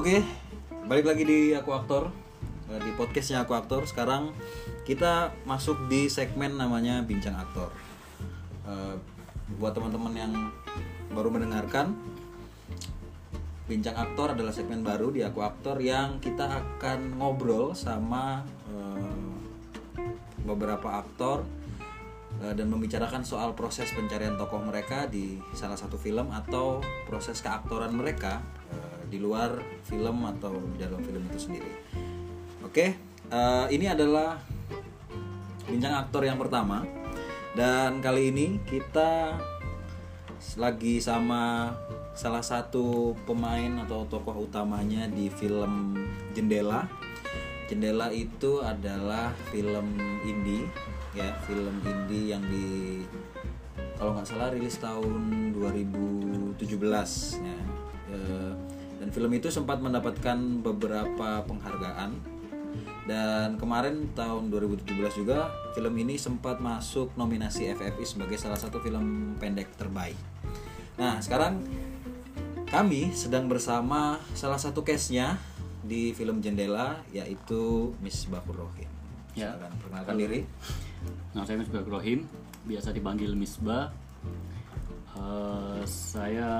Oke, balik lagi di Aku Aktor Eh, di podcastnya Aku Aktor. Sekarang kita masuk di segmen namanya Bincang Aktor. Eh, buat teman-teman yang baru mendengarkan, Bincang Aktor adalah segmen baru di Aku Aktor yang kita akan ngobrol sama eh, beberapa aktor dan membicarakan soal proses pencarian tokoh mereka di salah satu film atau proses keaktoran mereka di luar film atau di dalam film itu sendiri. Oke, eh, ini adalah bincang aktor yang pertama dan kali ini kita lagi sama salah satu pemain atau tokoh utamanya di film Jendela. Jendela itu adalah film indie, ya film indie yang di kalau nggak salah rilis tahun 2017 ya. Eh, Dan film itu sempat mendapatkan beberapa penghargaan dan kemarin tahun 2017 juga film ini sempat masuk nominasi FFI sebagai salah satu film pendek terbaik. Nah sekarang kami sedang bersama salah satu case-nya di film Jendela yaitu Miss Bakur Rohim. Ya. Silakan perkenalkan diri. Nah, saya Misbah Rohim, biasa dipanggil Misbah. Eh, saya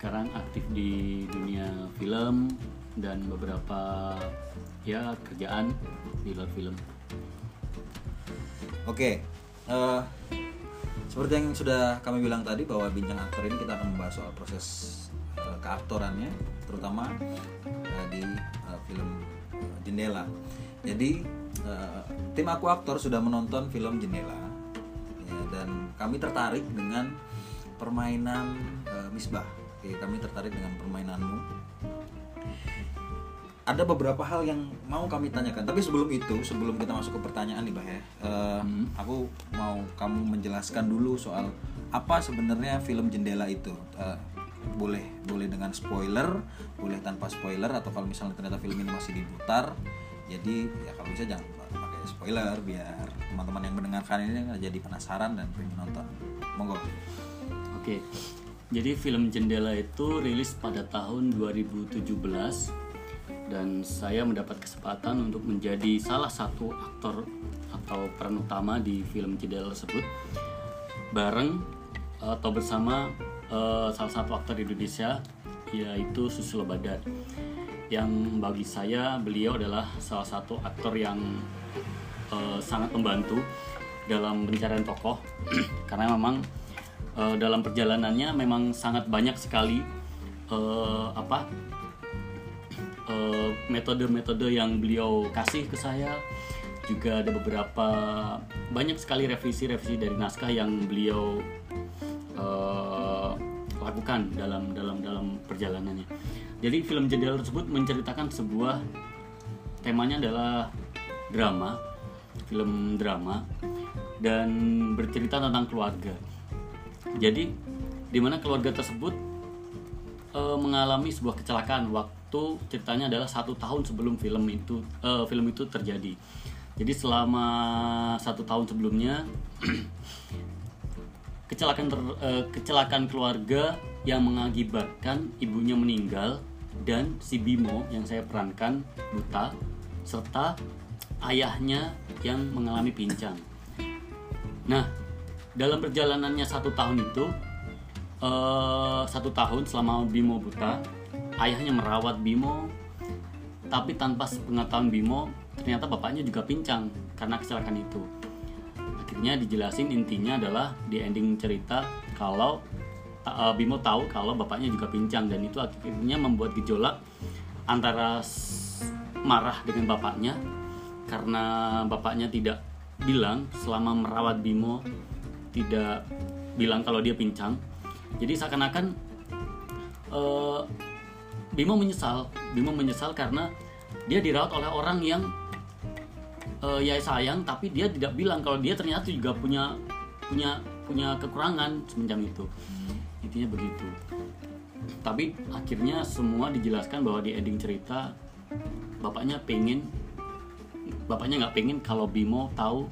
sekarang aktif di dunia film dan beberapa ya kerjaan di luar film. Oke, eh, seperti yang sudah kami bilang tadi bahwa bincang aktor ini kita akan membahas soal proses eh, keaktorannya, terutama eh, di eh, film eh, Jendela. Jadi eh, tim aku aktor sudah menonton film Jendela ya, dan kami tertarik dengan permainan eh, Misbah. Oke, kami tertarik dengan permainanmu. Ada beberapa hal yang mau kami tanyakan tapi sebelum itu sebelum kita masuk ke pertanyaan nih bah ya eh, aku mau kamu menjelaskan dulu soal apa sebenarnya film jendela itu. Eh, boleh boleh dengan spoiler boleh tanpa spoiler atau kalau misalnya ternyata film ini masih diputar jadi ya kalau bisa jangan pakai spoiler biar teman-teman yang mendengarkan ini jadi penasaran dan pengen nonton. Monggo. Oke. Jadi film Jendela itu rilis pada tahun 2017 dan saya mendapat kesempatan untuk menjadi salah satu aktor atau peran utama di film Jendela tersebut bareng atau bersama eh, salah satu aktor Indonesia yaitu Susilo Badar. Yang bagi saya beliau adalah salah satu aktor yang eh, sangat membantu dalam pencarian tokoh karena memang eh, dalam perjalanannya memang sangat banyak sekali eh, apa eh, metode-metode yang beliau kasih ke saya juga ada beberapa banyak sekali revisi-revisi dari naskah yang beliau eh, lakukan dalam dalam dalam perjalanannya. Jadi film jendela tersebut menceritakan sebuah temanya adalah drama, film drama dan bercerita tentang keluarga. Jadi di mana keluarga tersebut eh, mengalami sebuah kecelakaan waktu ceritanya adalah satu tahun sebelum film itu eh, film itu terjadi. Jadi selama satu tahun sebelumnya kecelakaan ter- eh, kecelakaan keluarga yang mengakibatkan ibunya meninggal dan si Bimo yang saya perankan buta serta ayahnya yang mengalami pincang. Nah, dalam perjalanannya satu tahun itu, eh, satu tahun selama Bimo buta, ayahnya merawat Bimo, tapi tanpa sepengetahuan Bimo, ternyata bapaknya juga pincang karena kecelakaan itu. Akhirnya dijelasin intinya adalah di ending cerita kalau eh, Bimo tahu kalau bapaknya juga pincang dan itu akhirnya membuat gejolak antara marah dengan bapaknya karena bapaknya tidak bilang selama merawat Bimo tidak bilang kalau dia pincang. Jadi seakan-akan eh, Bimo menyesal, Bimo menyesal karena dia dirawat oleh orang yang eh, ya sayang tapi dia tidak bilang kalau dia ternyata juga punya punya punya kekurangan semacam itu. Intinya begitu. Tapi akhirnya semua dijelaskan bahwa di ending cerita bapaknya pengen bapaknya nggak pengen kalau Bimo tahu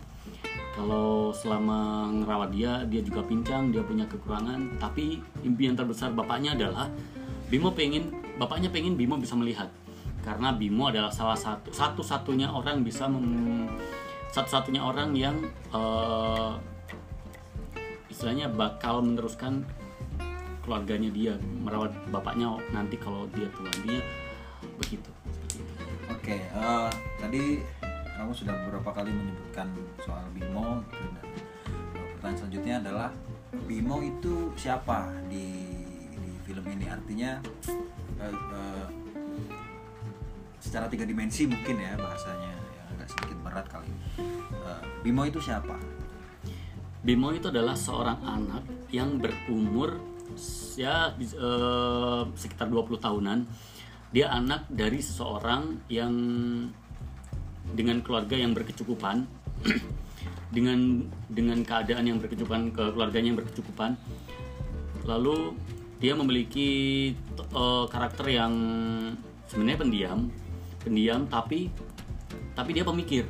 kalau selama ngerawat dia dia juga pincang dia punya kekurangan. Tapi impian terbesar bapaknya adalah Bimo pengen bapaknya pengen Bimo bisa melihat. Karena Bimo adalah salah satu satu-satunya orang bisa satu-satunya orang yang eh, istilahnya bakal meneruskan keluarganya dia merawat bapaknya nanti kalau dia tua. Dia begitu. Seperti itu. Oke, eh, tadi kamu sudah beberapa kali menyebutkan soal Bimo gitu, dan eh, pertanyaan selanjutnya adalah Bimo itu siapa di di film ini? Artinya eh, eh, secara tiga dimensi mungkin ya bahasanya yang agak sedikit berat kali. Eh, Bimo itu siapa? Bimo itu adalah seorang anak yang berumur ya eh, sekitar 20 tahunan. Dia anak dari seseorang yang dengan keluarga yang berkecukupan dengan dengan keadaan yang berkecukupan ke keluarganya yang berkecukupan. Lalu dia memiliki eh, karakter yang sebenarnya pendiam, pendiam tapi tapi dia pemikir.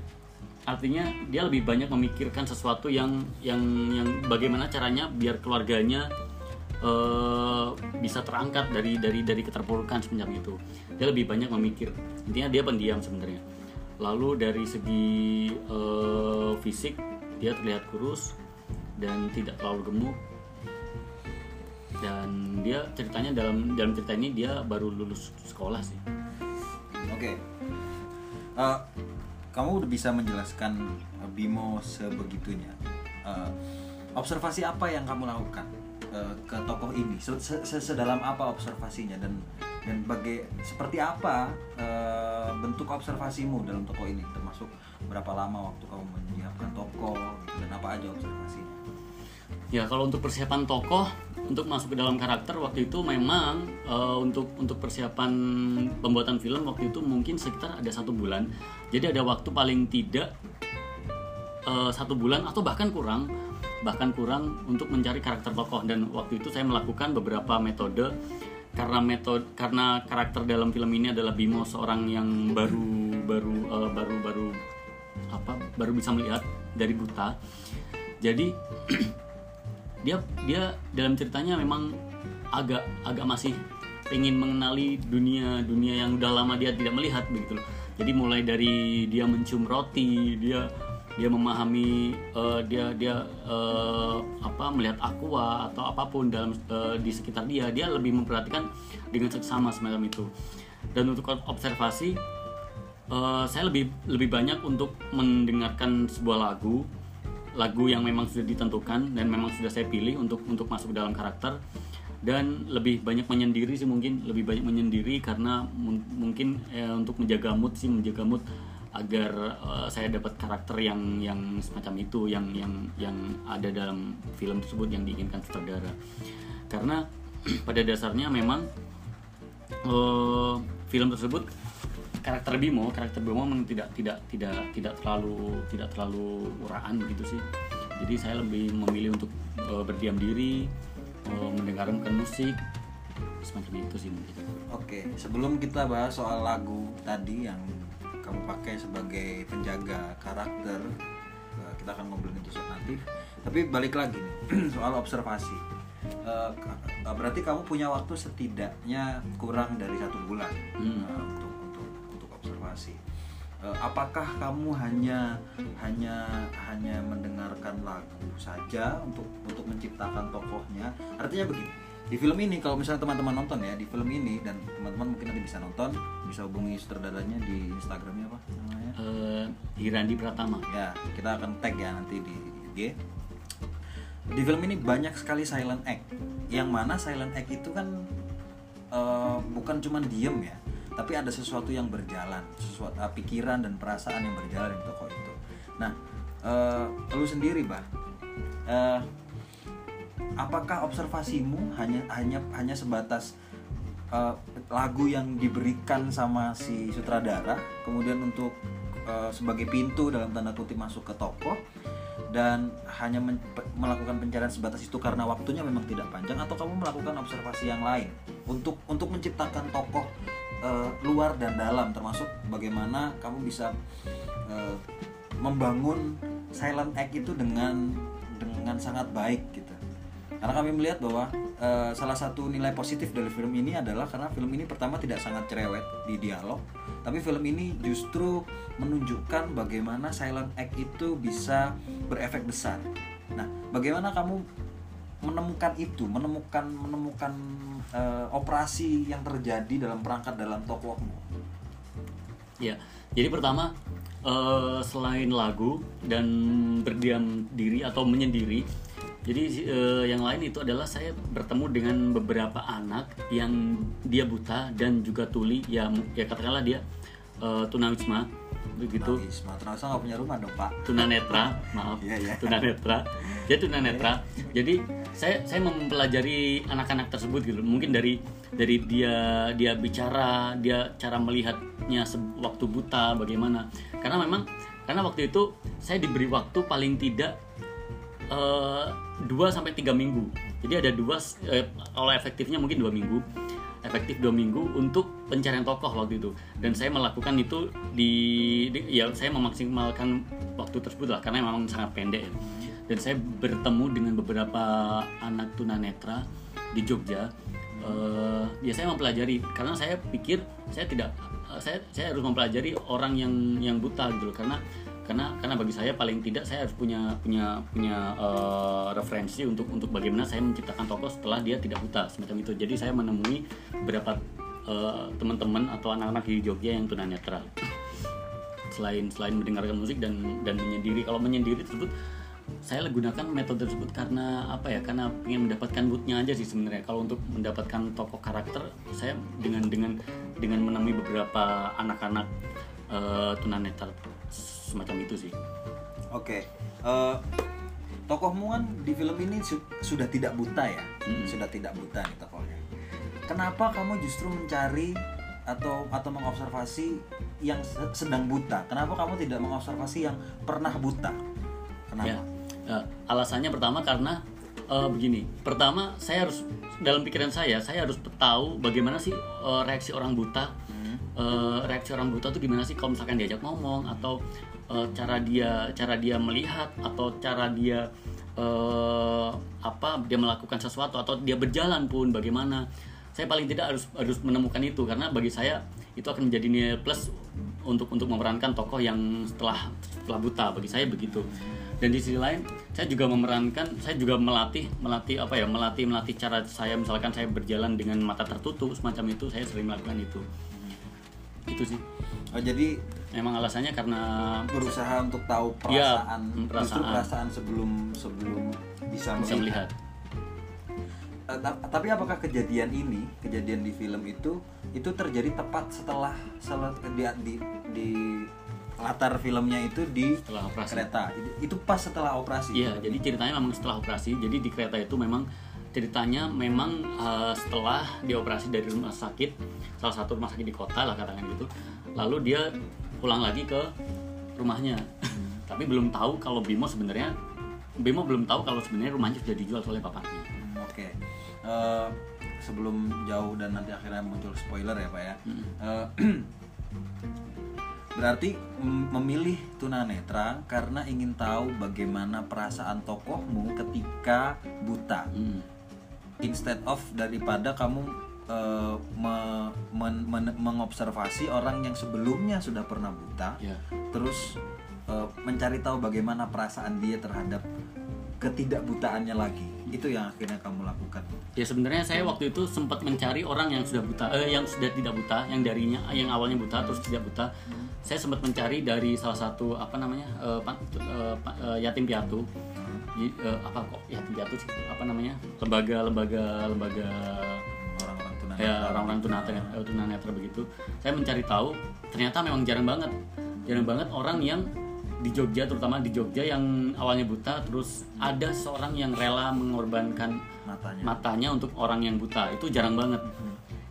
Artinya dia lebih banyak memikirkan sesuatu yang yang yang bagaimana caranya biar keluarganya eh, bisa terangkat dari dari dari keterpurukan semenjak itu. Dia lebih banyak memikir. Intinya dia pendiam sebenarnya lalu dari segi eh, fisik dia terlihat kurus dan tidak terlalu gemuk dan dia ceritanya dalam dalam cerita ini dia baru lulus sekolah sih Oke. Eh, kamu udah bisa menjelaskan eh, Bimo sebegitunya. Eh, observasi apa yang kamu lakukan eh, ke tokoh ini? Se- se- se- Sedalam apa observasinya dan dan baga- seperti apa eh, bentuk observasimu dalam tokoh ini? Termasuk berapa lama waktu kamu menyiapkan gitu, dan apa aja observasinya? Ya kalau untuk persiapan tokoh untuk masuk ke dalam karakter waktu itu memang eh, untuk untuk persiapan pembuatan film waktu itu mungkin sekitar ada satu bulan. Jadi ada waktu paling tidak eh, satu bulan atau bahkan kurang bahkan kurang untuk mencari karakter tokoh dan waktu itu saya melakukan beberapa metode karena metode karena karakter dalam film ini adalah Bimo seorang yang baru baru eh, baru baru apa baru bisa melihat dari buta jadi dia dia dalam ceritanya memang agak agak masih ingin mengenali dunia dunia yang udah lama dia tidak melihat begitu. Jadi mulai dari dia mencium roti, dia dia memahami eh, dia dia eh, apa melihat aqua atau apa pun dalam eh, di sekitar dia, dia lebih memperhatikan dengan seksama semacam itu. Dan untuk observasi eh, saya lebih lebih banyak untuk mendengarkan sebuah lagu lagu yang memang sudah ditentukan dan memang sudah saya pilih untuk untuk masuk dalam karakter dan lebih banyak menyendiri sih mungkin lebih banyak menyendiri karena mun- mungkin eh, untuk menjaga mood sih menjaga mood agar eh, saya dapat karakter yang yang semacam itu yang yang yang ada dalam film tersebut yang diinginkan sutradara. Karena pada dasarnya memang eh, film tersebut karakter Bimo karakter Bimo memang tidak tidak tidak tidak terlalu tidak terlalu uraan begitu sih. Jadi saya lebih memilih untuk eh, berdiam diri eh, mendengarkan musik semacam itu sih mungkin. Oke, sebelum kita bahas soal lagu tadi yang kamu pakai sebagai penjaga karakter, eh, kita akan ngobrolin itu nanti. Tapi balik lagi nih soal observasi. Eh, eh, berarti kamu punya waktu setidaknya kurang dari satu bulan Hmm. untuk untuk untuk observasi. Apakah kamu hanya hanya hanya mendengarkan lagu saja untuk untuk menciptakan tokohnya? Artinya begini, di film ini kalau misalnya teman-teman nonton ya di film ini dan teman-teman mungkin nanti bisa nonton, bisa hubungi sutradaranya di Instagramnya apa namanya? Eh, Hirandi Pratama Ya, kita akan tag ya nanti di IG. Di film ini banyak sekali silent act. Yang mana silent act itu kan eh, bukan cuman diem ya, tapi ada sesuatu yang berjalan, sesuatu eh, pikiran dan perasaan yang berjalan di toko itu. Nah, eh, lu sendiri, bah, eh, apakah observasimu hanya hanya hanya sebatas eh, lagu yang diberikan sama si sutradara kemudian untuk eh, sebagai pintu dalam tanda kutip masuk ke toko dan hanya men- melakukan pencarian sebatas itu karena waktunya memang tidak panjang atau kamu melakukan observasi yang lain untuk untuk menciptakan tokoh eh, luar dan dalam termasuk bagaimana kamu bisa eh, membangun silent act itu dengan dengan sangat baik gitu karena kami melihat bahwa eh, salah satu nilai positif dari film ini adalah karena film ini pertama tidak sangat cerewet di dialog tapi film ini justru menunjukkan bagaimana silent act itu bisa berefek besar. Nah bagaimana kamu menemukan itu menemukan menemukan eh, operasi yang terjadi dalam perangkat dalam tokohmu? Ya, jadi pertama eh, selain lagu dan berdiam diri atau menyendiri, jadi eh, yang lain itu adalah saya bertemu dengan beberapa anak yang dia buta dan juga tuli, ya ya katakanlah dia eh, tunawisma begitu. Nah, terasa nggak punya rumah dong pak. Tunanetra maaf. Iya, iya. tunanetra. Dia tunanetra. Jadi saya saya mempelajari anak-anak tersebut gitu. Mungkin dari dari dia dia bicara dia cara melihatnya waktu buta bagaimana. Karena memang karena waktu itu saya diberi waktu paling tidak eh, 2 sampai tiga minggu. Jadi ada dua eh, kalau efektifnya mungkin dua minggu. Efektif dua minggu untuk pencarian tokoh waktu itu. Dan saya melakukan itu di, di- ya saya memaksimalkan waktu tersebut lah karena memang sangat pendek ya. dan saya bertemu dengan beberapa anak tunanetra di Jogja. Eh, ya saya mempelajari. Karena saya pikir saya tidak eh, saya saya harus mempelajari orang yang yang buta gitu loh. Karena karena karena bagi saya paling tidak saya harus punya punya punya eh, referensi untuk untuk bagaimana saya menciptakan tokoh setelah dia tidak buta semacam itu. Jadi saya menemui beberapa eh, teman-teman atau anak-anak di Jogja yang tunanetra. Selain selain mendengarkan musik dan dan menyendiri. Kalau menyendiri tersebut saya gunakan metode tersebut karena apa ya? Karena ingin mendapatkan moodnya aja sih sebenarnya. Kalau untuk mendapatkan tokoh karakter saya dengan dengan dengan menemui beberapa anak-anak eh, tunanetra semacam itu sih Oke, eh, tokohmu kan di film ini su- sudah tidak buta ya, Hmm. sudah tidak buta nih tokohnya. Kenapa kamu justru mencari atau atau mengobservasi yang se- sedang buta? Kenapa kamu tidak mengobservasi yang pernah buta? Kenapa? Ya, eh, alasannya pertama karena eh, begini. Pertama, saya harus dalam pikiran saya, saya harus tahu bagaimana sih eh, reaksi orang buta. Eh, reaksi orang buta tuh gimana sih kalau misalkan diajak ngomong atau eh, cara dia cara dia melihat atau cara dia eh, apa dia melakukan sesuatu atau dia berjalan pun bagaimana. Saya paling tidak harus harus menemukan itu karena bagi saya itu akan menjadi nilai plus untuk untuk memerankan tokoh yang setelah setelah buta. Bagi saya begitu. Dan di sisi lain saya juga memerankan saya juga melatih melatih apa ya melatih melatih cara saya. Misalkan saya berjalan dengan mata tertutup semacam itu saya sering melakukan itu itu sih Oh, jadi memang alasannya karena berusaha untuk tahu Ya, perasaan, mm, justru perasaan. perasaan sebelum sebelum bisa, bisa melihat Eh, ta- tapi apakah kejadian ini, kejadian di film itu, itu terjadi tepat setelah setelah di, di, di latar filmnya itu di setelah operasi kereta. Itu, itu pas setelah operasi. Iya, jadi ceritanya memang setelah operasi. Jadi di kereta itu memang ceritanya memang eh, setelah dioperasi dari rumah sakit, salah satu rumah sakit di kota lah katakan gitu. Lalu dia pulang lagi ke rumahnya. Tapi belum tahu kalau Bimo sebenarnya Bimo belum tahu kalau sebenarnya rumahnya sudah dijual oleh bapaknya. Hmm, Oke. Eh, sebelum jauh dan nanti akhirnya muncul spoiler ya pak ya. Eh, berarti mm, memilih tunanetra karena ingin tahu bagaimana perasaan tokohmu ketika buta. Hmm. Instead of daripada kamu eh, me- men- men- mengobservasi orang yang sebelumnya sudah pernah buta Ya. terus eh, mencari tahu bagaimana perasaan dia terhadap ketidakbutaannya lagi itu yang akhirnya kamu lakukan Ya sebenarnya saya waktu itu sempat mencari orang yang sudah buta, eh, yang sudah tidak buta, yang darinya, yang awalnya buta terus tidak buta. Saya sempat mencari dari salah satu apa namanya eh, pa- eh, pa- eh, yatim piatu, Di- eh, apa kok yatim piatu sih? Apa namanya? Lembaga, lembaga, lembaga orang-orang tunanetra. Ya orang-orang tunanetra, eh, tunanetra begitu. Saya mencari tahu, ternyata memang jarang banget, jarang banget orang yang di Jogja terutama di Jogja yang awalnya buta terus ada seorang yang rela mengorbankan matanya. matanya untuk orang yang buta. Itu jarang banget.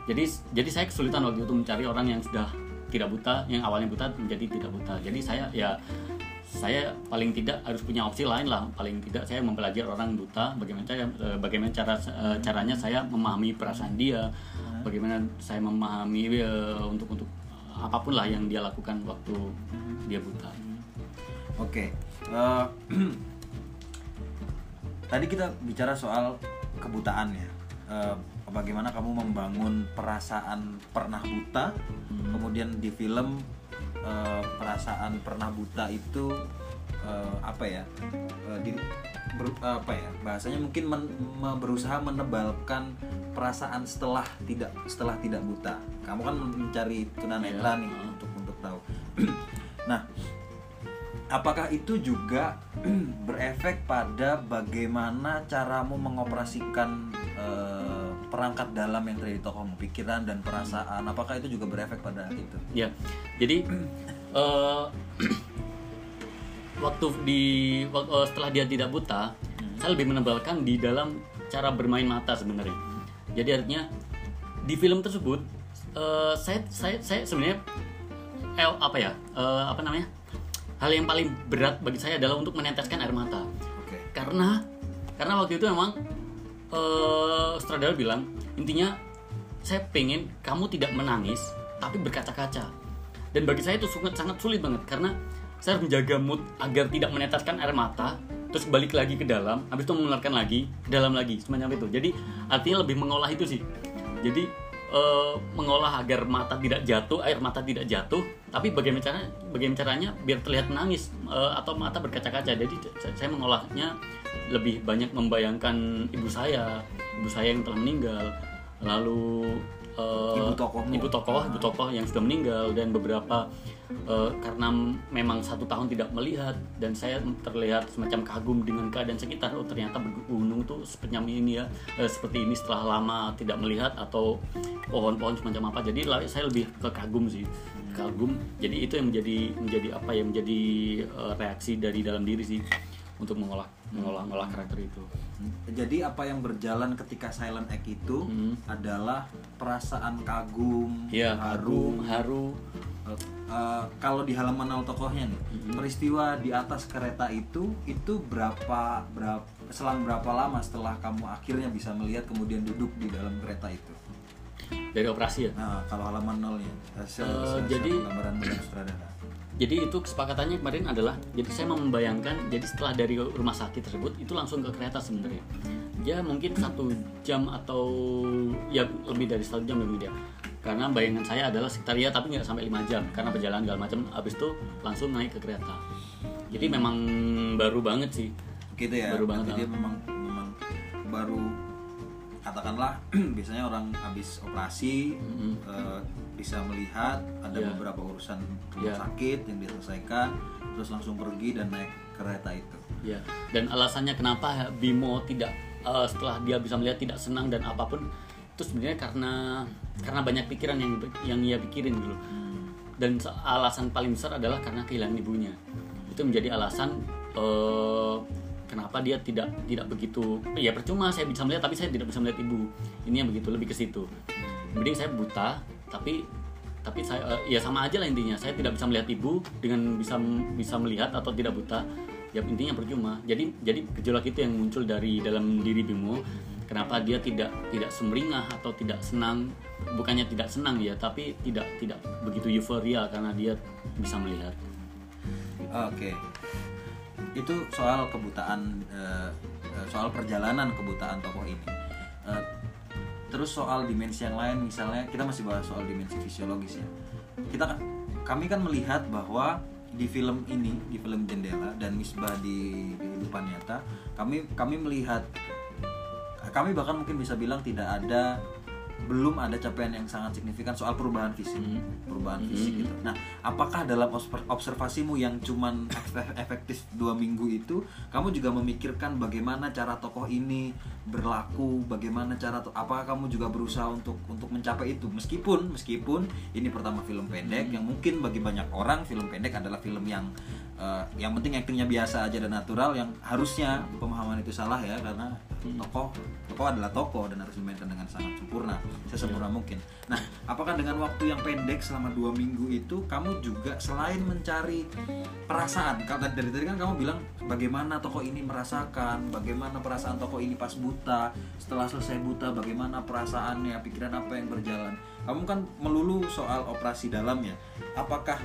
Jadi jadi saya kesulitan waktu itu mencari orang yang sudah tidak buta yang awalnya buta menjadi tidak buta. Jadi saya ya saya paling tidak harus punya opsi lain lah. Paling tidak saya mempelajari orang buta bagaimana cara eh, bagaimana cara eh, caranya saya memahami perasaan dia bagaimana saya memahami eh, untuk untuk apa pun lah yang dia lakukan waktu dia buta. Oke, eh, tadi kita bicara soal kebutaan ya. Eh, bagaimana kamu membangun perasaan pernah buta, kemudian di film eh, perasaan pernah buta itu eh, apa ya? eh, di, ber- apa ya? Bahasanya mungkin men- me- berusaha menebalkan perasaan setelah tidak setelah tidak buta. Kamu kan mencari tunanetra Iya. nih untuk untuk tahu. nah, apakah itu juga berefek pada bagaimana caramu mengoperasikan eh, perangkat dalam yang terjadi tokohmu, pikiran dan perasaan? Apakah itu juga berefek pada itu? Ya, jadi eh, waktu di eh, setelah dia tidak buta, saya lebih menebalkan di dalam cara bermain mata sebenarnya. Jadi artinya di film tersebut eh, saya saya saya sebenarnya eh, apa ya eh, apa namanya hal yang paling berat bagi saya adalah untuk meneteskan air mata Oke. karena karena waktu itu memang sutradara bilang intinya saya pengen kamu tidak menangis tapi berkaca-kaca. Dan bagi saya itu sangat sangat sulit banget karena saya harus menjaga mood agar tidak meneteskan air mata terus balik lagi ke dalam habis itu mengeluarkan lagi ke dalam lagi semacam itu. Jadi artinya lebih mengolah itu sih. Jadi eh, mengolah agar mata tidak jatuh air mata tidak jatuh tapi bagaimana caranya bagaimana caranya biar terlihat menangis eh, atau mata berkaca-kaca. Jadi saya mengolahnya lebih banyak membayangkan ibu saya ibu saya yang telah meninggal. Lalu eh, Ibu tokohmu. ibu tokoh ibu tokoh yang sudah meninggal dan beberapa eh, karena memang satu tahun tidak melihat dan saya terlihat semacam kagum dengan keadaan sekitar oh ternyata gunung tuh seperti ini ya eh, seperti ini setelah lama tidak melihat atau pohon-pohon semacam apa. Jadi saya lebih ke kagum sih. Kagum jadi itu yang menjadi menjadi apa yang menjadi eh, reaksi dari dalam diri sih untuk mengolah mengolah mengolah karakter itu. Jadi apa yang berjalan ketika silent act itu Hmm. adalah perasaan kagum, ya haru, kagum haru. Eh, eh, kalau di halaman awal tokohnya nih Mm-hmm. peristiwa di atas kereta itu itu berapa berapa selang berapa lama setelah kamu akhirnya bisa melihat kemudian duduk di dalam kereta itu? Dari operasi ya? Nah kalau halaman nolnya se- Eh, jadi- gambaran dengan sutradara jadi itu kesepakatannya kemarin adalah jadi saya mau membayangkan jadi setelah dari rumah sakit tersebut itu langsung ke kereta sebenarnya. Ya mungkin satu jam atau ya lebih dari satu jam lebih dia. Karena bayangan saya adalah sekitar ya tapi nggak sampai lima jam karena perjalanan segala macam habis itu langsung naik ke kereta. Jadi memang baru banget sih. Gitu ya Baru banget, dia ah. memang memang baru katakanlah biasanya orang habis operasi Mhm. eh, bisa melihat ada Iya. beberapa urusan rumah Iya. sakit yang diselesaikan terus langsung pergi dan naik kereta itu Ya, dan alasannya kenapa Bimo tidak eh, setelah dia bisa melihat tidak senang dan apa pun itu sebenarnya karena karena banyak pikiran yang yang ia pikirin dulu. Dan se- alasan paling besar adalah karena kehilangan ibunya. Itu menjadi alasan eh, kenapa dia tidak tidak begitu ya percuma saya bisa melihat tapi saya tidak bisa melihat ibu. Ini yang begitu lebih ke situ. Mending saya buta tapi tapi saya eh, ya sama aja lah intinya. Saya tidak bisa melihat ibu dengan bisa bisa melihat atau tidak buta. Ya intinya percuma. Jadi jadi gejolak itu yang muncul dari dalam diri Bimo kenapa dia tidak tidak sumringah atau tidak senang? Bukannya tidak senang ya tapi tidak tidak begitu euforia karena dia bisa melihat. Oke. Itu soal kebutaan eh, eh, soal perjalanan kebutaan tokoh ini. Terus soal dimensi yang lain misalnya kita masih bahas soal dimensi fisiologis ya. Kita kami kan melihat bahwa di film ini, di film Jendela dan Misbah di kehidupan nyata, kami kami melihat kami bahkan mungkin bisa bilang tidak ada belum ada capaian yang sangat signifikan soal perubahan fisik perubahan fisik gitu. Nah, apakah dalam obser- observasimu yang cuman efe- efektif dua minggu itu, kamu juga memikirkan bagaimana cara tokoh ini berlaku, bagaimana cara apakah kamu juga berusaha untuk untuk mencapai itu? Meskipun meskipun ini pertama film pendek yang mungkin bagi banyak orang film pendek adalah film yang eh, yang penting aktingnya biasa aja dan natural yang harusnya pemahaman itu salah ya karena tokoh tokoh adalah tokoh dan harus dimainkan dengan sangat sempurna sesempurna mungkin. Nah, apakah dengan waktu yang pendek selama dua minggu itu kamu juga selain mencari perasaan, kalau tadi- dari tadi kan kamu bilang bagaimana tokoh ini merasakan, bagaimana perasaan tokoh ini pas buta, setelah selesai buta, bagaimana perasaannya, pikiran apa yang berjalan. Kamu kan melulu soal operasi dalamnya. Apakah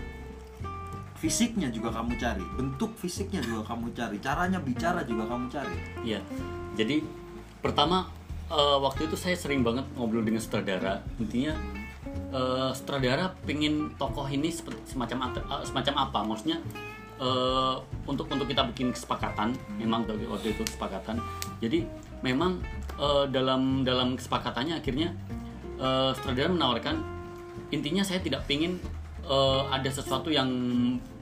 fisiknya juga kamu cari, bentuk fisiknya juga kamu cari, caranya bicara juga kamu cari. Iya. Jadi pertama eh, waktu itu saya sering banget ngobrol dengan sutradara intinya eh, sutradara pengen tokoh ini semacam eh, semacam apa maksudnya eh, untuk untuk kita bikin kesepakatan memang waktu itu kesepakatan jadi memang eh, dalam dalam kesepakatannya akhirnya eh, sutradara menawarkan intinya saya tidak pengen eh, ada sesuatu yang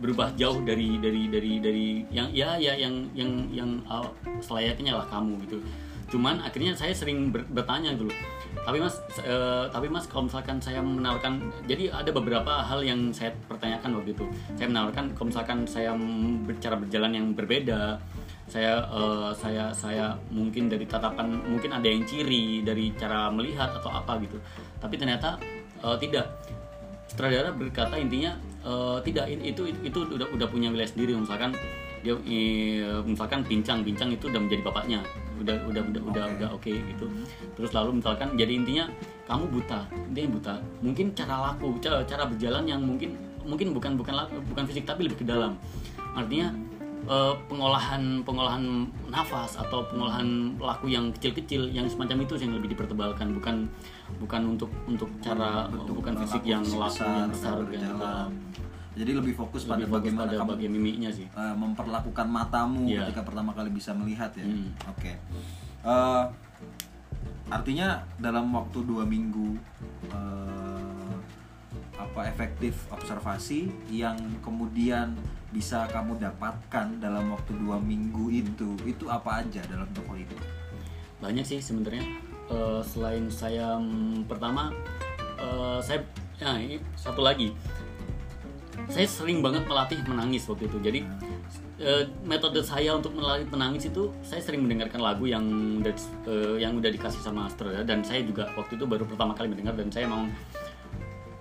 berubah jauh dari dari dari dari yang ya ya yang yang yang eh, selayaknya lah kamu gitu. Cuman akhirnya saya sering ber- bertanya dulu tapi mas eh, tapi mas kalau misalkan saya menawarkan jadi ada beberapa hal yang saya pertanyakan waktu itu. Saya menawarkan kalau misalkan saya bercara berjalan yang berbeda saya eh, saya saya mungkin dari tatapan mungkin ada yang ciri dari cara melihat atau apa gitu. Tapi ternyata eh, tidak sutradara berkata intinya eh, tidak itu, itu itu udah udah punya wilayah sendiri. Misalkan dia i- misalkan pincang pincang itu udah menjadi bapaknya. Udah udah udah udah Oke. udah oke gitu. Terus lalu misalkan jadi intinya kamu buta dia yang buta. Mungkin cara laku cara, cara berjalan yang mungkin mungkin bukan bukan bukan fisik tapi lebih ke dalam. Artinya eh, pengolahan pengolahan nafas atau pengolahan laku yang kecil-kecil yang semacam itu yang lebih dipertebalkan. Bukan bukan untuk untuk cara Bentuk bukan fisik yang besar, yang besar cara kan berjalan. jadi lebih fokus pada lebih fokus bagaimana pada kamu bagian mimiknya sih eh, memperlakukan matamu Iya. ketika pertama kali bisa melihat ya. Hmm. Oke. Eh, artinya dalam waktu dua minggu eh, apa efektif observasi yang kemudian bisa kamu dapatkan dalam waktu dua minggu itu itu apa aja dalam toko itu? banyak sih sebenarnya Eh, selain saya mm, pertama eh, saya ya ini satu lagi. Saya sering banget melatih menangis waktu itu. Jadi eh, metode saya untuk melatih menangis itu saya sering mendengarkan lagu yang udah yang udah dikasih sama sutradara dan saya juga waktu itu baru pertama kali mendengar dan saya emang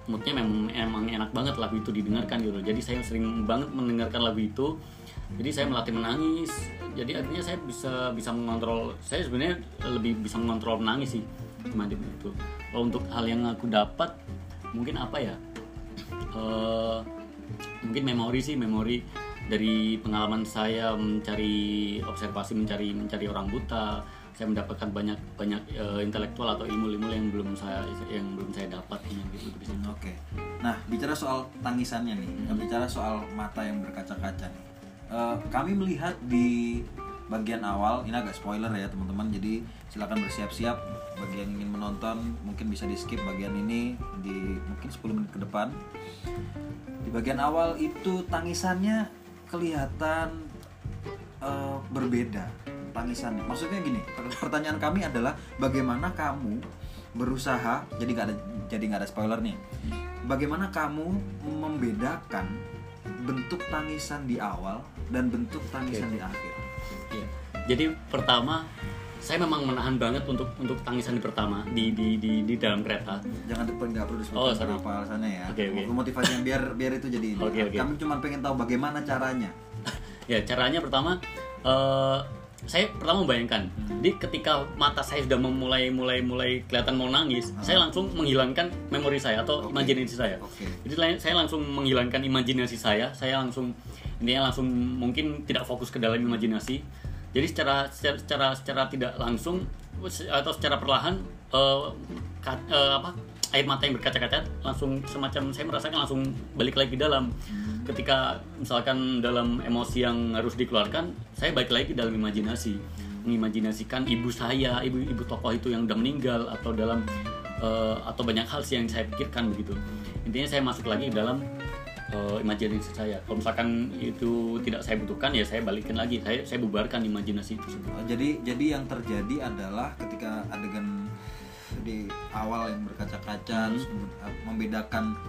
moodnya memang emang enak banget lagu itu didengarkan gitu. Jadi saya sering banget mendengarkan lagu itu jadi saya melatih menangis jadi akhirnya saya bisa bisa mengontrol saya sebenarnya lebih bisa mengontrol menangis sih semacam itu kalau untuk hal yang aku dapat mungkin apa ya Eh, mungkin memori sih memori dari pengalaman saya mencari observasi mencari mencari orang buta saya mendapatkan banyak banyak eh, intelektual atau ilmu-ilmu yang belum saya yang belum saya dapat gitu di situ. Oke. Nah, bicara soal tangisannya nih, bicara soal mata yang berkaca-kaca nih. Eh, kami melihat di bagian awal, ini agak spoiler ya teman-teman. Jadi silakan bersiap-siap bagi yang ingin menonton, mungkin bisa di skip bagian ini di mungkin 10 menit ke depan. Di bagian awal itu tangisannya kelihatan eh, berbeda tangisannya. Maksudnya gini, per- pertanyaan kami adalah bagaimana kamu berusaha jadi nggak ada jadi nggak ada spoiler nih. Bagaimana kamu membedakan bentuk tangisan di awal dan bentuk tangisan Oke. di akhir? Iya. Jadi pertama saya memang menahan banget untuk untuk tangisan di pertama di di di, di dalam kereta. Jangan depan nggak perlu Oh, disebutkan sorry. kenapa alasannya ya. Oke, oke. Motivasinya biar biar itu jadi ini. Oke, oke. Kami cuma pengen tahu bagaimana caranya. ya caranya pertama eh, saya pertama membayangkan jadi ketika mata saya sudah memulai mulai mulai kelihatan mau nangis saya langsung menghilangkan memori saya atau Oke. imajinasi saya. Oke. jadi saya langsung menghilangkan imajinasi saya saya langsung intinya langsung mungkin tidak fokus ke dalam imajinasi. Jadi secara secara secara, secara tidak langsung atau secara perlahan eh, ka- eh, apa air mata yang berkaca-kaca langsung semacam saya merasakan langsung balik lagi dalam ketika misalkan dalam emosi yang harus dikeluarkan saya balik lagi ke dalam imajinasi. Mengimajinasikan ibu saya ibu ibu tokoh itu yang udah meninggal atau dalam eh, atau banyak hal sih yang saya pikirkan begitu. Intinya saya masuk lagi dalam eh, imajinasi saya. Kalau misalkan itu tidak saya butuhkan ya saya balikin lagi. Saya saya bubarkan imajinasi itu semua Uh, jadi jadi yang terjadi adalah ketika adegan di awal yang berkaca-kaca terus uh, membedakan em,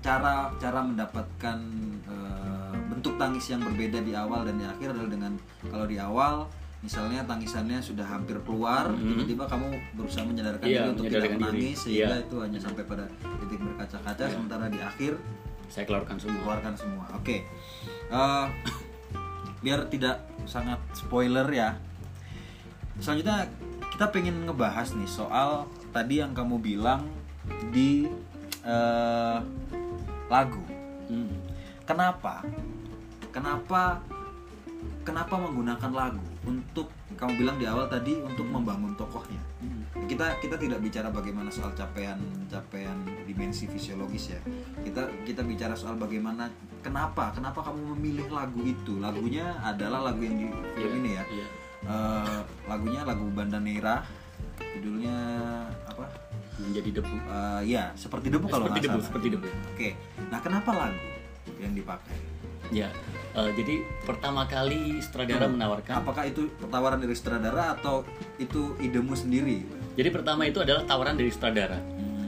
cara cara mendapatkan uh, bentuk tangis yang berbeda di awal dan di akhir adalah dengan kalau di awal misalnya tangisannya sudah hampir keluar tiba-tiba kamu berusaha menyadarkan Iya, diri untuk tidak diri. menangis sehingga Iya. itu hanya sampai pada titik berkaca-kaca sementara di akhir saya keluarkan semua keluarkan semua. Oke. Eh, biar tidak sangat spoiler ya. Selanjutnya kita pengen ngebahas nih soal tadi yang kamu bilang di eh, lagu. Hmm. Kenapa? Kenapa? Kenapa menggunakan lagu untuk kamu bilang di awal tadi untuk membangun tokohnya? kita kita tidak bicara bagaimana soal capaian capaian dimensi fisiologis ya kita kita bicara soal bagaimana kenapa kenapa kamu memilih lagu itu lagunya adalah lagu yang di film Iya, ini ya iya. Eh, lagunya lagu Banda Neira judulnya apa menjadi debu Eh, ya seperti debu kalau Seperti debu, salah. seperti debu. oke nah kenapa lagu yang dipakai? Ya eh, jadi pertama kali sutradara menawarkan. Apakah itu tawaran dari sutradara atau itu idemu sendiri? Jadi pertama itu adalah tawaran dari sutradara.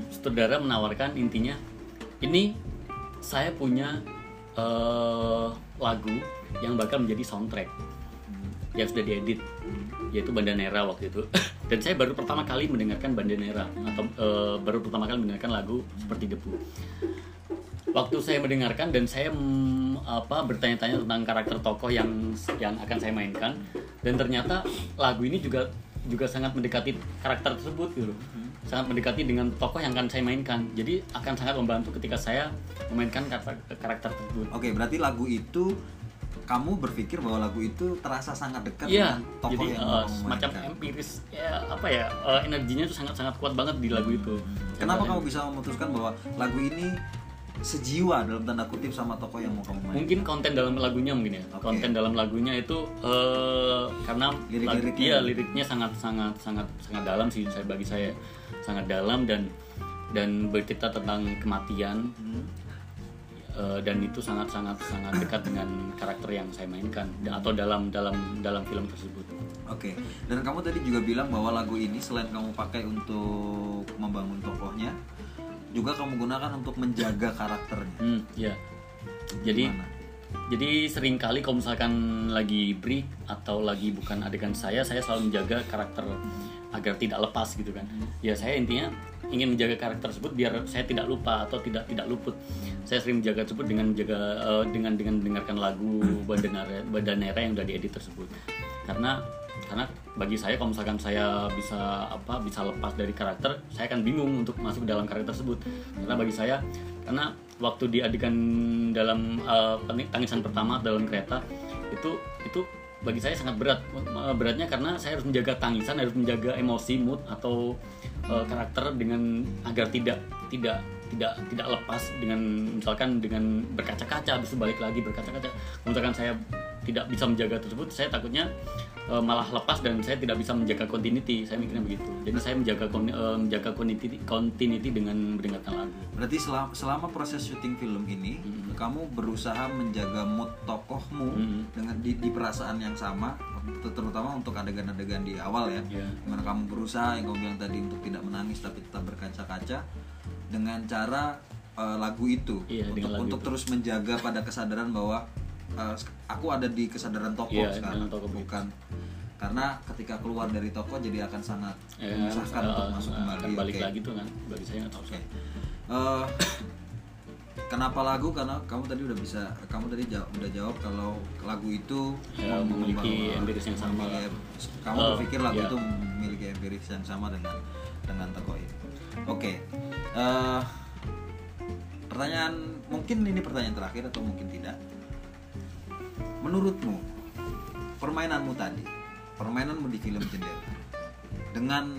Sutradara menawarkan intinya ini saya punya eh, lagu yang bakal menjadi soundtrack yang sudah diedit yaitu Bandanera waktu itu. Dan saya baru pertama kali mendengarkan Bandanera atau eh, baru pertama kali mendengarkan lagu seperti debu. Waktu saya mendengarkan dan saya mm, apa bertanya-tanya tentang karakter tokoh yang yang akan saya mainkan dan ternyata lagu ini juga juga sangat mendekati karakter tersebut gitu. Sangat mendekati dengan tokoh yang akan saya mainkan. Jadi akan sangat membantu ketika saya memainkan karakter karakter tersebut. Oke, berarti lagu itu kamu berpikir bahwa lagu itu terasa sangat dekat Iya, dengan tokoh jadi yang kamu semacam mainkan. empiris ya apa ya eh, energinya itu sangat sangat kuat banget di lagu itu. Kenapa Contohnya, kamu bisa memutuskan bahwa lagu ini sejiwa dalam tanda kutip sama tokoh yang mau kamu mainkan? Mungkin konten dalam lagunya mungkin ya. Oke. Konten dalam lagunya itu eh, karena Lirik-liriknya. lagu- iya, liriknya sangat sangat sangat sangat dalam sih saya bagi saya sangat dalam dan dan bercerita tentang kematian Hmm. Eh, dan itu sangat sangat sangat dekat dengan karakter yang saya mainkan atau dalam dalam dalam film tersebut. Oke, dan kamu tadi juga bilang bahwa lagu ini selain kamu pakai untuk membangun tokohnya, juga kamu gunakan untuk menjaga karakternya. Hmm, ya. Jadi Gimana? Jadi sering kali kalau misalkan lagi break atau lagi bukan adegan saya, saya selalu menjaga karakter agar tidak lepas gitu kan. Ya saya intinya ingin menjaga karakter tersebut biar saya tidak lupa atau tidak tidak luput. Saya sering menjaga tersebut dengan menjaga eh, dengan dengan mendengarkan lagu Bandanera Bandanera yang sudah diedit tersebut. Karena karena bagi saya kalau misalkan saya bisa apa bisa lepas dari karakter, saya akan bingung untuk masuk ke dalam karakter tersebut. Karena bagi saya karena waktu di adegan dalam peni- tangisan pertama dalam kereta itu itu bagi saya sangat berat. Eh, beratnya karena saya harus menjaga tangisan harus menjaga emosi mood atau eh, karakter dengan agar tidak tidak tidak tidak lepas dengan misalkan dengan berkaca-kaca habis itu balik lagi berkaca-kaca. Misalkan saya tidak bisa menjaga tersebut saya takutnya eh, malah lepas dan saya tidak bisa menjaga continuity saya mikirnya begitu jadi saya menjaga eh, menjaga continuity continuity dengan mendengarkan lagu Berarti selama, selama proses syuting film ini, kamu berusaha menjaga mood tokohmu Mhm. dengan di, di perasaan yang sama, ter- terutama untuk adegan-adegan di awal ya. Di mana kamu berusaha yang kamu bilang tadi untuk tidak menangis tapi tetap berkaca-kaca dengan cara eh, lagu itu Iya, untuk untuk itu. terus menjaga pada kesadaran bahwa eh, aku ada di kesadaran tokoh Iya, sekarang, begitu. bukan karena ketika keluar dari toko jadi akan sangat Ya, menyusahkan eh, untuk masuk eh, kembali. akan balik Oke. lagi tuh kan bagi saya nggak tahu Oke. Eh, kenapa lagu? Karena kamu tadi udah bisa, kamu tadi jawab, udah jawab kalau lagu itu Ya, mem- memiliki empiris yang sama. memiliki- Kamu Eh, berpikir lagu ya. itu memiliki empiris yang sama dengan dengan tokoh itu. Oke. Eh, pertanyaan mungkin ini pertanyaan terakhir atau mungkin tidak. Menurutmu permainanmu tadi, permainanmu di film Jendela dengan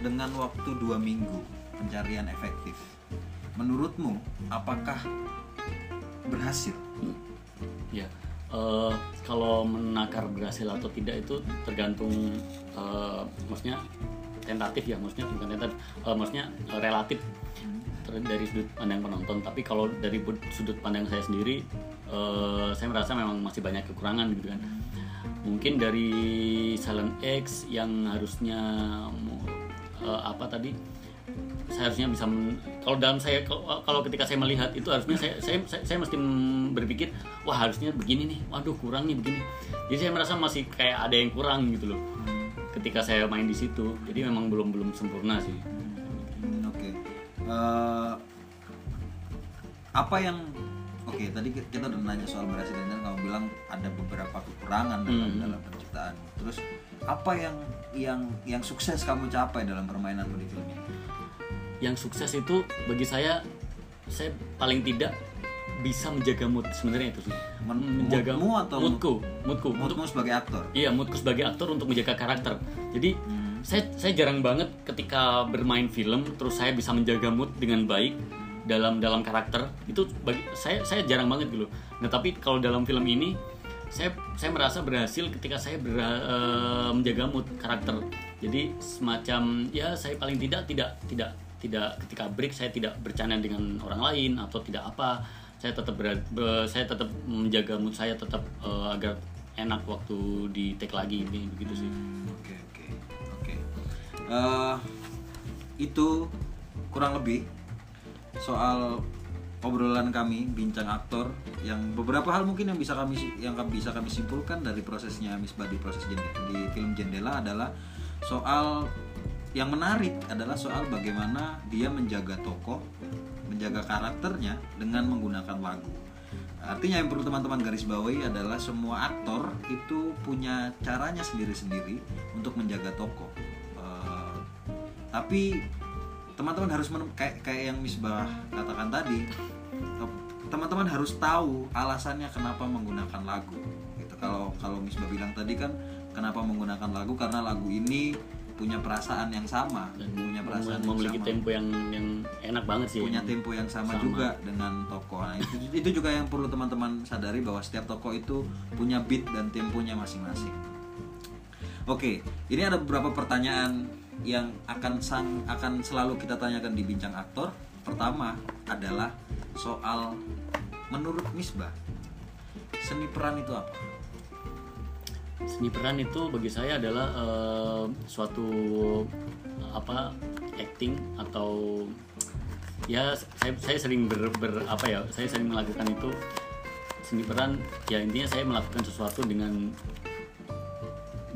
dengan waktu dua minggu pencarian efektif, menurutmu apakah berhasil? ya eh, kalau menakar berhasil atau tidak itu tergantung eh, maksudnya tentatif ya maksudnya bukan tentatif eh, maksudnya eh, relatif. Ter- dari sudut pandang penonton. Tapi kalau dari sudut pandang saya sendiri eh, saya merasa memang masih banyak kekurangan gitu kan. Mungkin dari Silent X yang harusnya eh, apa tadi saya harusnya bisa men- kalau dalam saya kalau, ketika saya melihat itu harusnya saya saya saya, saya mesti berpikir wah harusnya begini nih. Waduh kurang nih begini. Jadi saya merasa masih kayak ada yang kurang gitu loh ketika saya main di situ. Jadi memang belum belum sempurna sih. Hmm, Oke. Eh, apa yang Oke, tadi ki- kita udah nanya soal berhasil dan kamu bilang ada beberapa kekurangan dalam Hmm. dalam penciptaan. Terus apa yang yang yang sukses kamu capai dalam permainanmu di film ini? yang sukses itu bagi saya saya paling tidak bisa menjaga mood sebenarnya itu sih Men- menjaga moodmu atau mood- moodku moodku untuk Menurutmu sebagai aktor? Iya, moodku sebagai aktor untuk menjaga karakter. Jadi saya saya jarang banget ketika bermain film terus saya bisa menjaga mood dengan baik dalam dalam karakter itu bagi saya saya jarang banget gitu. Nah tapi kalau dalam film ini saya saya merasa berhasil ketika saya ber, eh, menjaga mood karakter. Jadi semacam ya saya paling tidak tidak tidak tidak ketika break saya tidak bercanda dengan orang lain atau tidak apa. Saya tetap ber, be- saya tetap menjaga mood saya tetap eh, agar enak waktu di take lagi ini begitu sih. Hmm, Oke oke oke. Eh, itu kurang lebih soal obrolan kami bincang aktor yang beberapa hal mungkin yang bisa kami yang bisa kami simpulkan dari prosesnya Miss Badi proses jendela, di film Jendela adalah soal yang menarik adalah soal bagaimana dia menjaga tokoh, menjaga karakternya dengan menggunakan lagu. Artinya yang perlu teman-teman garis bawahi adalah semua aktor itu punya caranya sendiri-sendiri untuk menjaga tokoh. Eh, tapi teman-teman harus menem- kayak kayak yang Misbah katakan tadi, teman-teman harus tahu alasannya kenapa menggunakan lagu. Gitu. Kalau kalau Misbah bilang tadi kan kenapa menggunakan lagu karena lagu ini punya perasaan yang sama, Dan punya perasaan yang memiliki sama tempo yang yang enak banget sih. punya tempo yang sama, Sama. juga dengan tokoh. Nah, itu, itu juga yang perlu teman-teman sadari bahwa setiap tokoh itu punya beat dan temponya masing-masing. Oke, ini ada beberapa pertanyaan yang akan sang akan selalu kita tanyakan di bincang aktor. Pertama adalah soal menurut Misbah seni peran itu apa? Seni peran itu bagi saya adalah eh, suatu apa acting atau ya saya saya sering ber, ber- apa ya saya sering melakukan itu seni peran ya intinya saya melakukan sesuatu dengan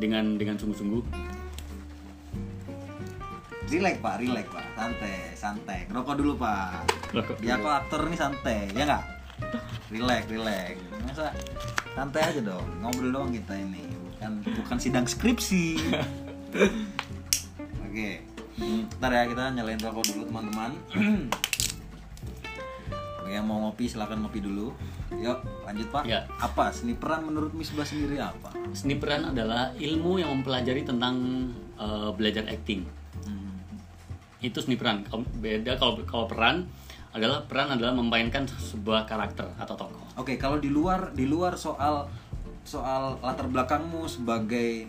dengan dengan sungguh-sungguh Relax pak, relax pak, santai, santai. Ngerokok dulu pak. Dia kok aktor nih santai, ya nggak? Relax, relax. Masa santai aja dong, ngobrol doang kita ini, bukan bukan sidang skripsi. Oke, ntar ya kita nyalain rokok dulu teman-teman. Yang mau ngopi silakan ngopi dulu. Yuk lanjut pak. Ya. Apa seni peran menurut Misbah sendiri apa? seni peran adalah ilmu yang mempelajari tentang eh, belajar acting. Itu seni peran beda kalau kalau peran adalah peran adalah memainkan sebuah karakter atau tokoh Oke, kalau di luar di luar soal soal latar belakangmu sebagai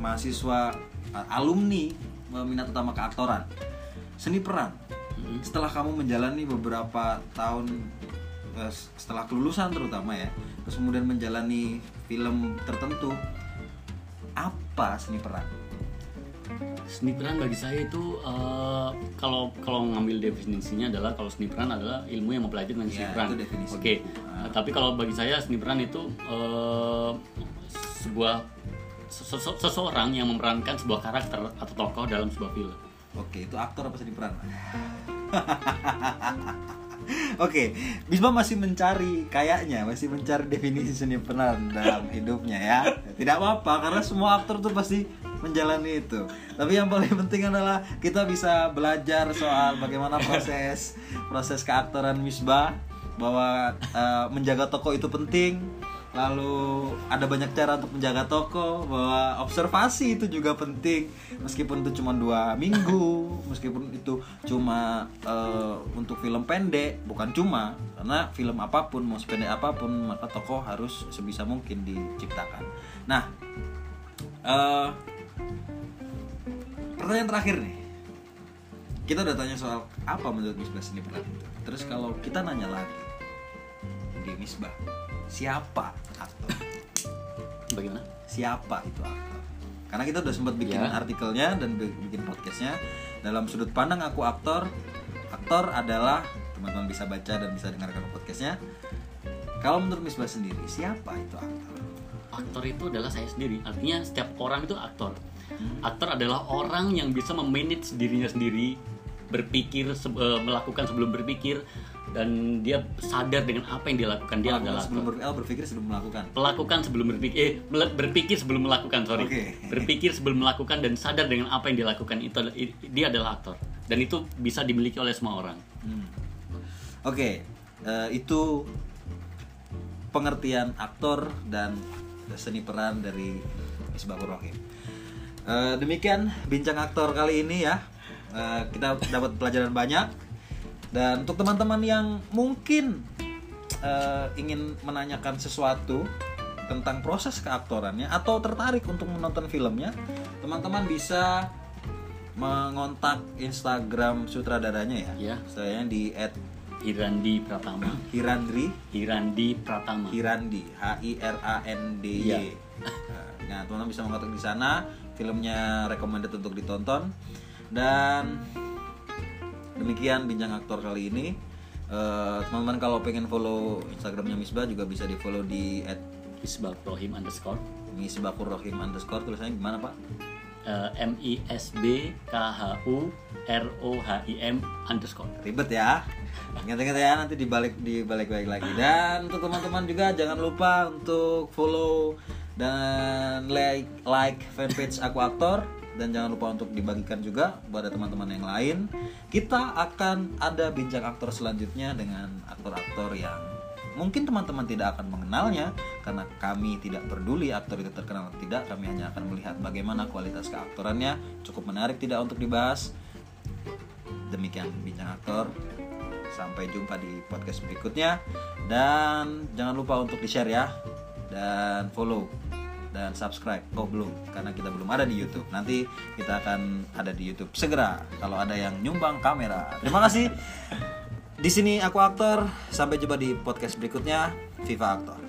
mahasiswa alumni minat utama keaktoran, seni peran. Mhm. Setelah kamu menjalani beberapa tahun uh, setelah kelulusan terutama ya, terus kemudian menjalani film tertentu, apa seni peran? Seni peran bagi saya itu eh, kalau kalau ngambil definisinya adalah kalau seni peran adalah ilmu yang mempelajari tentang Ya, definisi. Oke. Ah. Nah, tapi kalau bagi saya seni peran itu eh, sebuah sese- seseorang yang memerankan sebuah karakter atau tokoh dalam sebuah film. Oke, itu aktor apa seni peran? Oke, Bisma masih mencari kayaknya masih mencari definisi seni peran dalam hidupnya ya. Tidak apa-apa karena semua aktor tuh pasti menjalani itu. Tapi yang paling penting adalah kita bisa belajar soal bagaimana proses proses keaktoran Misbah bahwa eh, menjaga toko itu penting. Lalu ada banyak cara untuk menjaga toko bahwa observasi itu juga penting meskipun itu cuma dua minggu meskipun itu cuma eh, untuk film pendek bukan cuma karena film apa pun mau sependek apa pun maka toko harus sebisa mungkin diciptakan. Nah eh, pertanyaan terakhir nih kita udah tanya soal apa menurut Misbah seni peran itu. Terus kalau kita nanya lagi di Misbah siapa aktor? Bagaimana? siapa itu aktor karena kita udah sempat bikin Ya. artikelnya dan bi- bikin podcastnya dalam sudut pandang aku aktor aktor adalah teman-teman bisa baca dan bisa dengarkan podcastnya kalau menurut Misbah sendiri siapa itu aktor aktor itu adalah saya sendiri. Artinya setiap orang itu aktor. Aktor adalah orang yang bisa memanage dirinya sendiri berpikir se- eh, melakukan sebelum berpikir dan dia sadar dengan apa yang dia lakukan. Dia Melakukan adalah sebelum aktor. ber- oh, berpikir sebelum melakukan. Melakukan sebelum berpikir eh berpikir sebelum melakukan sorry. Oke. berpikir sebelum melakukan dan sadar dengan apa yang dilakukan itu dia adalah aktor. Dan itu bisa dimiliki oleh semua orang. Hmm. Oke, eh, itu pengertian aktor dan seni peran dari Misbahur Rahim. Eh, demikian bincang aktor kali ini ya. Eh, kita dapat pelajaran banyak. Dan untuk teman-teman yang mungkin eh, ingin menanyakan sesuatu tentang proses keaktorannya atau tertarik untuk menonton filmnya, teman-teman bisa mengontak Instagram sutradaranya ya. Ya. Saya di Hirandi Pratama. @hirandri Hirandi Pratama. Hirandi H I R A N D Y. Iya. Nah, teman-teman bisa mengontak di sana. Filmnya recommended untuk ditonton. Dan demikian bincang aktor kali ini. Eh, teman-teman kalau pengen follow Instagramnya Misbah juga bisa di follow di Isbak Rohim underscore. @misbakur rohim underscore tulisannya gimana pak? Eh, M I S B K H U R O H I M underscore. ribet ya. Ingat-ingat ya nanti dibalik dibalik balik lagi. Dan untuk teman-teman juga jangan lupa untuk follow dan like like fanpage aku aktor. Dan jangan lupa untuk dibagikan juga kepada teman-teman yang lain. Kita akan ada bincang aktor selanjutnya dengan aktor-aktor yang mungkin teman-teman tidak akan mengenalnya karena kami tidak peduli aktor itu terkenal atau tidak kami hanya akan melihat bagaimana kualitas keaktorannya. Cukup menarik tidak untuk dibahas? Demikian bincang aktor. Sampai jumpa di podcast berikutnya. Dan jangan lupa untuk di share ya dan follow dan subscribe. Oh belum karena kita belum ada di YouTube. Nanti kita akan ada di YouTube segera kalau ada yang nyumbang kamera. Terima kasih di sini aku aktor. Sampai jumpa di podcast berikutnya Viva Aktor